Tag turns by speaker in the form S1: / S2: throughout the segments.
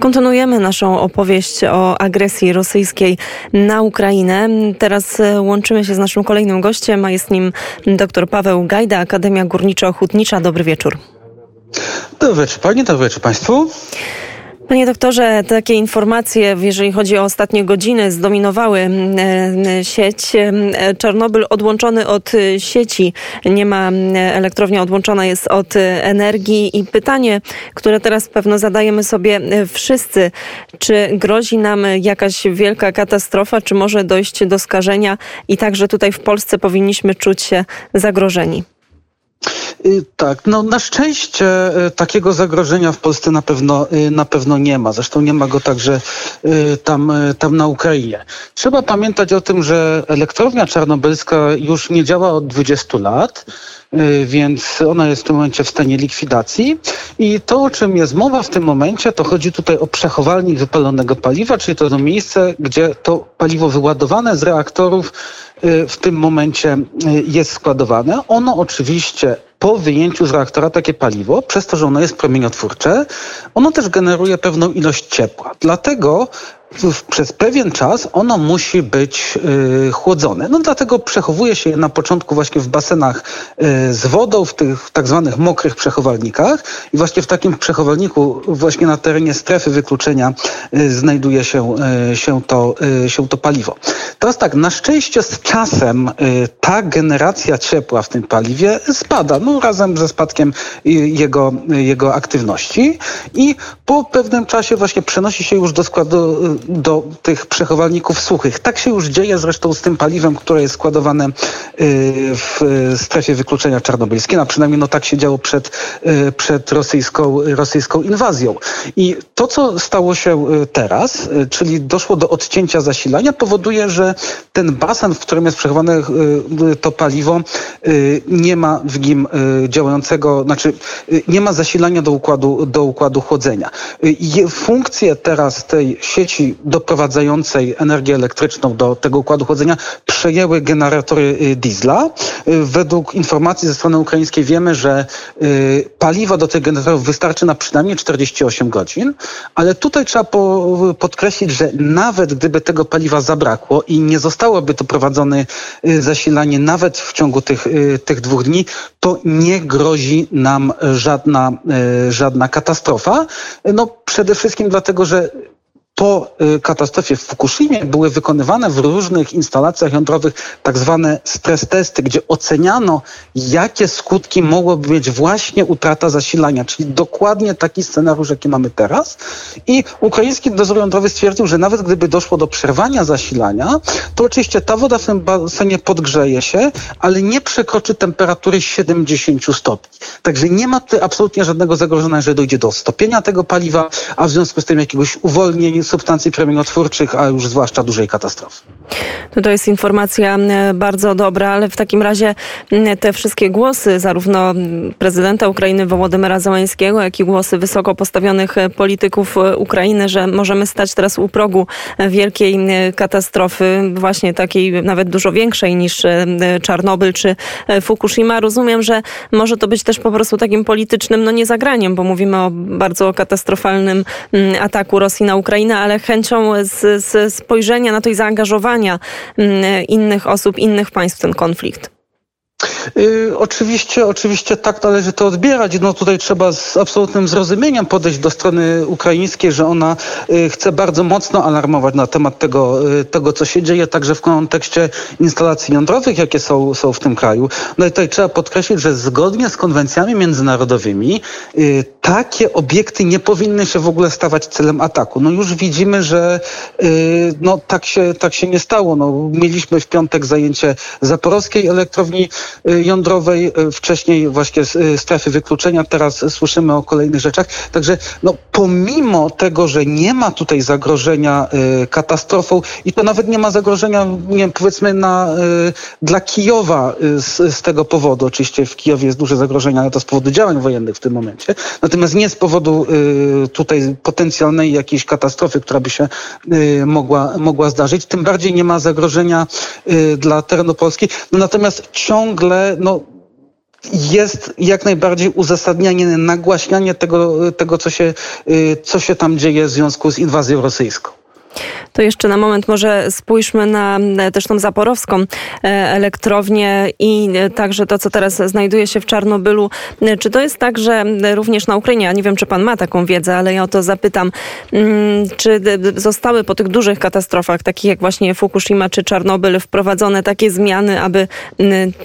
S1: Kontynuujemy naszą opowieść o agresji rosyjskiej na Ukrainę. Teraz e, łączymy się z naszym kolejnym gościem, a jest nim dr Paweł Gajda, Akademia Górniczo-Hutnicza. Dobry wieczór.
S2: Dobry wieczór Pani, dobry wieczór Państwu.
S1: Panie doktorze, takie informacje, jeżeli chodzi o ostatnie godziny, zdominowały mm, e, sieć. E, Czarnobyl odłączony od sieci, nie ma mm, elektrownia odłączona jest od energii. I pytanie, które teraz pewno zadajemy sobie e, wszyscy, czy grozi nam jakaś wielka katastrofa, czy może dojść do skażenia? I także tutaj w Polsce powinniśmy czuć się zagrożeni?
S2: Y, tak, no na szczęście y, takiego zagrożenia w Polsce na pewno, y, na pewno nie ma. Zresztą nie ma go także tam, tam na Ukrainie. Trzeba pamiętać o tym, że elektrownia czarnobylska już nie działa od 20 lat więc ona jest w tym momencie w stanie likwidacji. I to, o czym jest mowa w tym momencie, to chodzi tutaj o przechowalnik wypalonego paliwa, czyli to, to miejsce, gdzie to paliwo wyładowane z reaktorów w tym momencie jest składowane. Ono oczywiście po wyjęciu z reaktora takie paliwo, przez to, że ono jest promieniotwórcze, ono też generuje pewną ilość ciepła. Dlatego przez pewien czas ono musi być y, chłodzone. No dlatego przechowuje się je na początku właśnie w basenach y, z wodą, w tych tak zwanych mokrych przechowalnikach i właśnie w takim przechowalniku właśnie na terenie strefy wykluczenia y, znajduje się, się, to, się to paliwo. Teraz tak, na szczęście z czasem ta generacja ciepła w tym paliwie spada, no razem ze spadkiem jego, jego aktywności i po pewnym czasie właśnie przenosi się już do składu do tych przechowalników suchych. Tak się już dzieje zresztą z tym paliwem, które jest składowane y, w strefie wykluczenia czarnobylskiej. A przynajmniej no tak się działo przed, y, przed rosyjską, rosyjską inwazją. I to, co stało się y, teraz, czyli doszło do odcięcia zasilania, powoduje, że ten basen, w którym jest przechowane to paliwo, nie ma w nim działającego, znaczy nie ma zasilania do układu, do układu chłodzenia. Funkcje teraz tej sieci doprowadzającej energię elektryczną do tego układu chłodzenia przejęły generatory y, diesla. Y, według informacji ze strony ukraińskiej wiemy, że y, paliwa do tych generatorów wystarczy na przynajmniej 48 godzin, ale tutaj trzeba podkreślić, że nawet gdyby tego paliwa zabrakło i nie zostałoby doprowadzone zasilanie nawet w ciągu tych, tych dwóch dni, to nie grozi nam żadna, żadna katastrofa. No przede wszystkim dlatego, że po y, katastrofie w Fukushimie były wykonywane w różnych instalacjach jądrowych tak zwane stres testy, gdzie oceniano, jakie skutki mogłoby mieć właśnie utrata zasilania, czyli dokładnie taki scenariusz, jaki mamy teraz. I ukraiński dozór jądrowy stwierdził, że nawet gdyby doszło do przerwania zasilania, to oczywiście ta woda w tym basenie podgrzeje się, ale nie przekroczy temperatury 70 stopni. Także nie ma tutaj absolutnie żadnego zagrożenia, że dojdzie do stopienia tego paliwa, a w związku z tym jakiegoś uwolnienia substancji promieniotwórczych, a już zwłaszcza dużej katastrofy.
S1: No to jest informacja e, bardzo dobra, ale w takim razie te wszystkie głosy, zarówno prezydenta Ukrainy Wołodymyra Załańskiego, jak i głosy wysoko postawionych e, polityków e, Ukrainy, że możemy stać teraz u progu wielkiej katastrofy, właśnie takiej nawet dużo większej niż Czarnobyl czy Fukushima. Rozumiem, że może to być też po prostu takim politycznym no niezagraniem, bo mówimy o bardzo katastrofalnym ataku Rosji na Ukrainę, ale chęcią z, z spojrzenia na to i zaangażowania mm, innych osób, innych państw w ten konflikt.
S2: Y, oczywiście, oczywiście tak należy to odbierać. No tutaj trzeba z absolutnym zrozumieniem podejść do strony ukraińskiej, że ona y, chce bardzo mocno alarmować na temat tego, y, tego co się dzieje, także w kontekście instalacji jądrowych, jakie są, są w tym kraju. No i tutaj trzeba podkreślić, że zgodnie z konwencjami międzynarodowymi takie obiekty nie powinny się w ogóle stawać celem ataku. No już widzimy, że no, tak, się, tak się nie stało. No, mieliśmy w piątek zajęcie zaporowskiej elektrowni jądrowej, e, wcześniej właśnie e, strefy wykluczenia, teraz słyszymy o kolejnych rzeczach. Także no, pomimo tego, że nie ma tutaj zagrożenia y, katastrofą i to nawet nie ma zagrożenia, nie wiem, powiedzmy na, y, dla Kijowa y, z, z, tego powodu. Oczywiście w Kijowie jest duże zagrożenie, ale to z powodu działań wojennych w tym momencie. Nie z powodu tutaj potencjalnej jakiejś katastrofy, która by się mogła, mogła zdarzyć. Tym bardziej nie ma zagrożenia dla terenu Polski. No, natomiast ciągle no, jest jak najbardziej uzasadnianie, nagłaśnianie tego, tego co, się, co się tam dzieje w związku z inwazją rosyjską.
S1: To jeszcze na moment może spójrzmy na e, też tą zaporowską e, elektrownię i e, także to, co teraz znajduje się w Czarnobylu. Czy to jest tak, że również na Ukrainie, ja nie wiem, czy pan ma taką wiedzę, ale ja o to zapytam, mm, czy zostały po tych dużych katastrofach, takich jak właśnie Fukushima czy Czarnobyl, wprowadzone takie zmiany, aby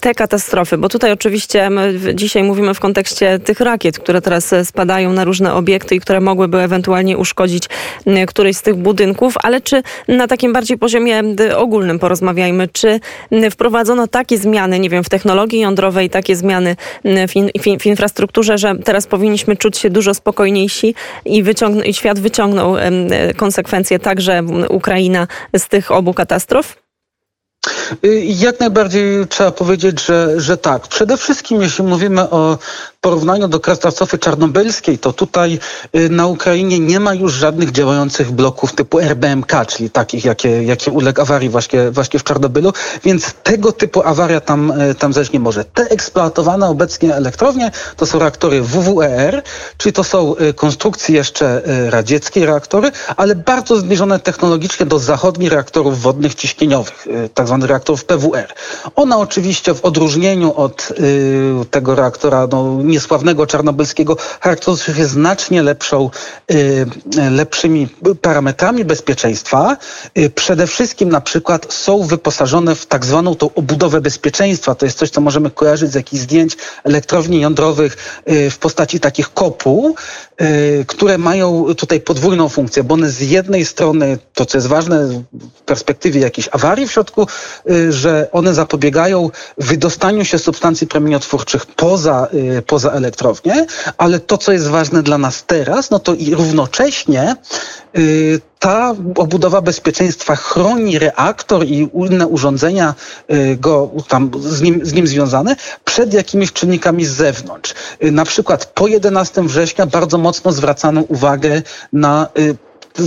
S1: te katastrofy, bo tutaj oczywiście dzisiaj mówimy w kontekście tych rakiet, które teraz spadają na różne obiekty i które mogłyby ewentualnie uszkodzić któryś z tych budynków, ale czy na takim bardziej poziomie ogólnym porozmawiajmy, czy wprowadzono takie zmiany, nie wiem, w technologii jądrowej, takie zmiany w, in, w infrastrukturze, że teraz powinniśmy czuć się dużo spokojniejsi i, wyciągn- i świat wyciągnął konsekwencje także Ukraina z tych obu katastrof?
S2: Y, jak najbardziej trzeba powiedzieć, że, że tak. Przede wszystkim, jeśli mówimy o porównaniu do katastrofy czarnobylskiej, to tutaj y, na Ukrainie nie ma już żadnych działających bloków typu RBMK, czyli takich, jakie, jakie uległ awarii właśnie, właśnie w Czarnobylu, więc tego typu awaria tam, y, tam zejść nie może. Te eksploatowane obecnie elektrownie to są reaktory WWER, czyli to są konstrukcje jeszcze radzieckie reaktory, ale bardzo zbliżone technologicznie do zachodnich reaktorów wodnych ciśnieniowych, tak zwanych reaktorów PWR. Ona oczywiście w odróżnieniu od y, tego reaktora no, niesławnego czarnobylskiego charakteryzuje się znacznie lepszą, y, lepszymi parametrami bezpieczeństwa. Y, przede wszystkim na przykład są wyposażone w tak zwaną tą obudowę bezpieczeństwa. To jest coś, co możemy kojarzyć z jakichś zdjęć elektrowni jądrowych y, w postaci takich kopuł, y, które mają tutaj podwójną funkcję, bo one z jednej strony, to co jest ważne w perspektywie jakiejś awarii w środku że one zapobiegają wydostaniu się substancji promieniotwórczych poza, y, poza elektrownię, ale to, co jest ważne dla nas teraz, no to i równocześnie y, ta obudowa bezpieczeństwa chroni reaktor i inne urządzenia go tam z nim, z nim związane przed jakimiś czynnikami z zewnątrz. Na przykład po 11 września bardzo mocno zwracano uwagę na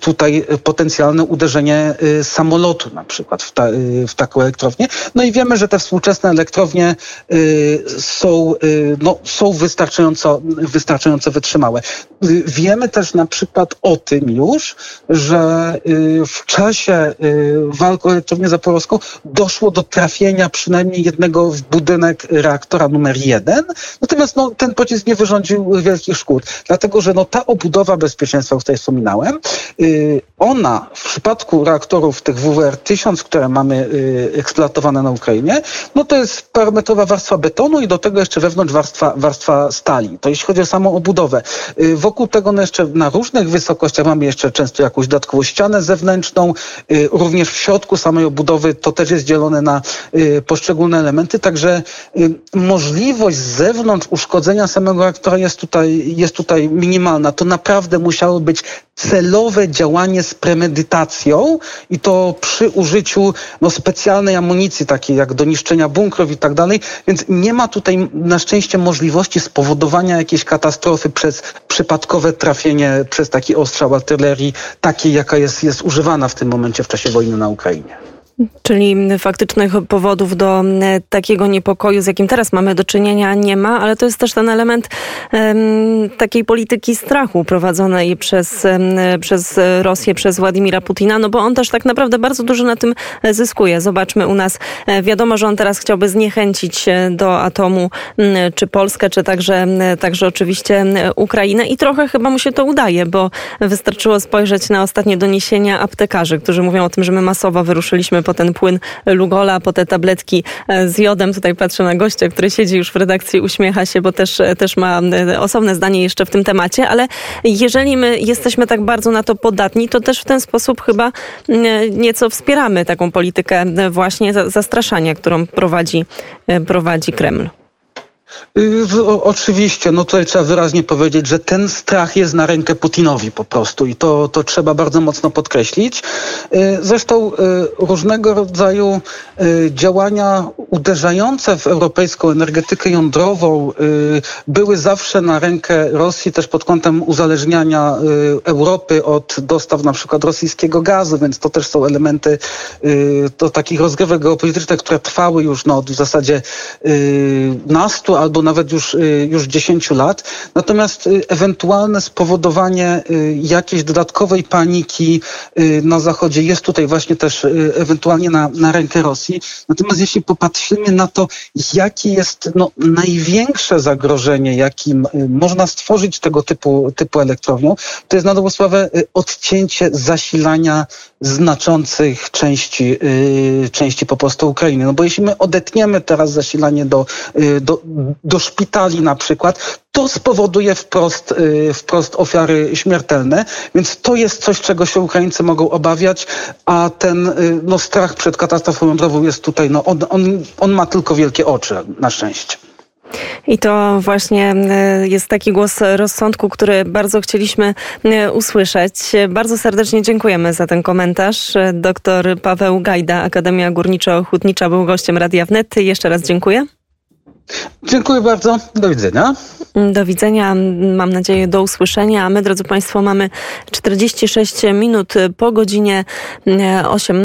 S2: tutaj potencjalne uderzenie y, samolotu na przykład w, ta, y, w taką elektrownię. No i wiemy, że te współczesne elektrownie y, są, no, są wystarczająco, wystarczająco wytrzymałe. Wiemy też na przykład o tym już, że w czasie walk o elektrownię zaporowską doszło do trafienia przynajmniej jednego w budynek reaktora numer jeden. Natomiast no, ten pocisk nie wyrządził wielkich szkód, dlatego że no, ta obudowa bezpieczeństwa, o której wspominałem, ona w przypadku reaktorów tych WWR-1000, które mamy y, eksploatowane na Ukrainie, no to jest parametrowa warstwa betonu i do tego jeszcze wewnątrz warstwa, warstwa stali. To jeśli chodzi o samą obudowę. Y, wokół tego no jeszcze na różnych wysokościach mamy jeszcze często jakąś dodatkową ścianę zewnętrzną. Również w środku samej obudowy to też jest dzielone na poszczególne elementy, także możliwość z zewnątrz uszkodzenia samego reaktora jest tutaj, jest tutaj minimalna. To naprawdę musiało być celowe działanie z premedytacją i to przy użyciu no, specjalnej amunicji, takiej jak do niszczenia bunkrów i tak dalej, więc nie ma tutaj na szczęście możliwości spowodowania jakiejś katastrofy przez przypadkowe trafienie przez taki ostrzał artylerii, takiej jaka jest, jest używana w tym momencie w czasie wojny na Ukrainie.
S1: Czyli faktycznych powodów do e, takiego niepokoju, z jakim teraz mamy do czynienia, nie ma, ale to jest też ten element um, takiej polityki strachu prowadzonej przez, um, przez Rosję, przez Władimira Putina, no bo on też tak naprawdę bardzo dużo na tym zyskuje. Zobaczmy u nas, e, wiadomo, że on teraz chciałby zniechęcić do atomu czy Polskę, czy także, także oczywiście Ukrainę i trochę chyba mu się to udaje, bo wystarczyło spojrzeć na ostatnie doniesienia aptekarzy, którzy mówią o tym, że my masowo wyruszyliśmy po ten płyn Lugola, po te tabletki e, z jodem. Tutaj patrzę na gościa, który siedzi już w redakcji, uśmiecha się, bo też, e, też ma e, osobne zdanie jeszcze w tym temacie, ale jeżeli my jesteśmy tak bardzo na to podatni, to też w ten sposób chyba nieco wspieramy taką politykę właśnie zastraszania, którą prowadzi, prowadzi Kreml.
S2: Y, oczywiście, no tutaj trzeba wyraźnie powiedzieć, że ten strach jest na rękę Putinowi po prostu i to, to trzeba bardzo mocno podkreślić. Y, zresztą y, różnego rodzaju działania uderzające w europejską energetykę jądrową były zawsze na rękę Rosji też pod kątem uzależniania Europy od dostaw na przykład rosyjskiego gazu, więc to też są elementy do takich rozgrywek geopolitycznych, które trwały już no, w zasadzie nastu, albo nawet już, już 10 lat. Natomiast ewentualne spowodowanie jakiejś dodatkowej paniki na Zachodzie jest tutaj właśnie też ewentualnie na, na rękę Rosji. Natomiast jeśli popatrzymy na to, jakie jest no, największe zagrożenie, jakim można stworzyć tego typu, typu elektrownią, to jest na dobrą sprawę odcięcie zasilania znaczących części, części po prostu Ukrainy. No bo jeśli my odetniemy teraz zasilanie do, do, do szpitali na przykład, to spowoduje wprost, yy, wprost ofiary śmiertelne, więc to jest coś, czego się Ukraińcy mogą obawiać, a ten yy, no, strach przed katastrofą jądrową jest tutaj, no, on, on, on ma tylko wielkie oczy, na szczęście.
S1: I to właśnie e, jest taki głos rozsądku, który bardzo chcieliśmy usłyszeć. Bardzo serdecznie dziękujemy za ten komentarz. Doktor Paweł Gajda, Akademia Górniczo-Hutnicza był gościem Radia Wnet. Jeszcze raz dziękuję.
S2: Dziękuję bardzo. Do widzenia.
S1: Do widzenia. Mam nadzieję do usłyszenia. A my, drodzy Państwo, mamy 46 minut po godzinie 18.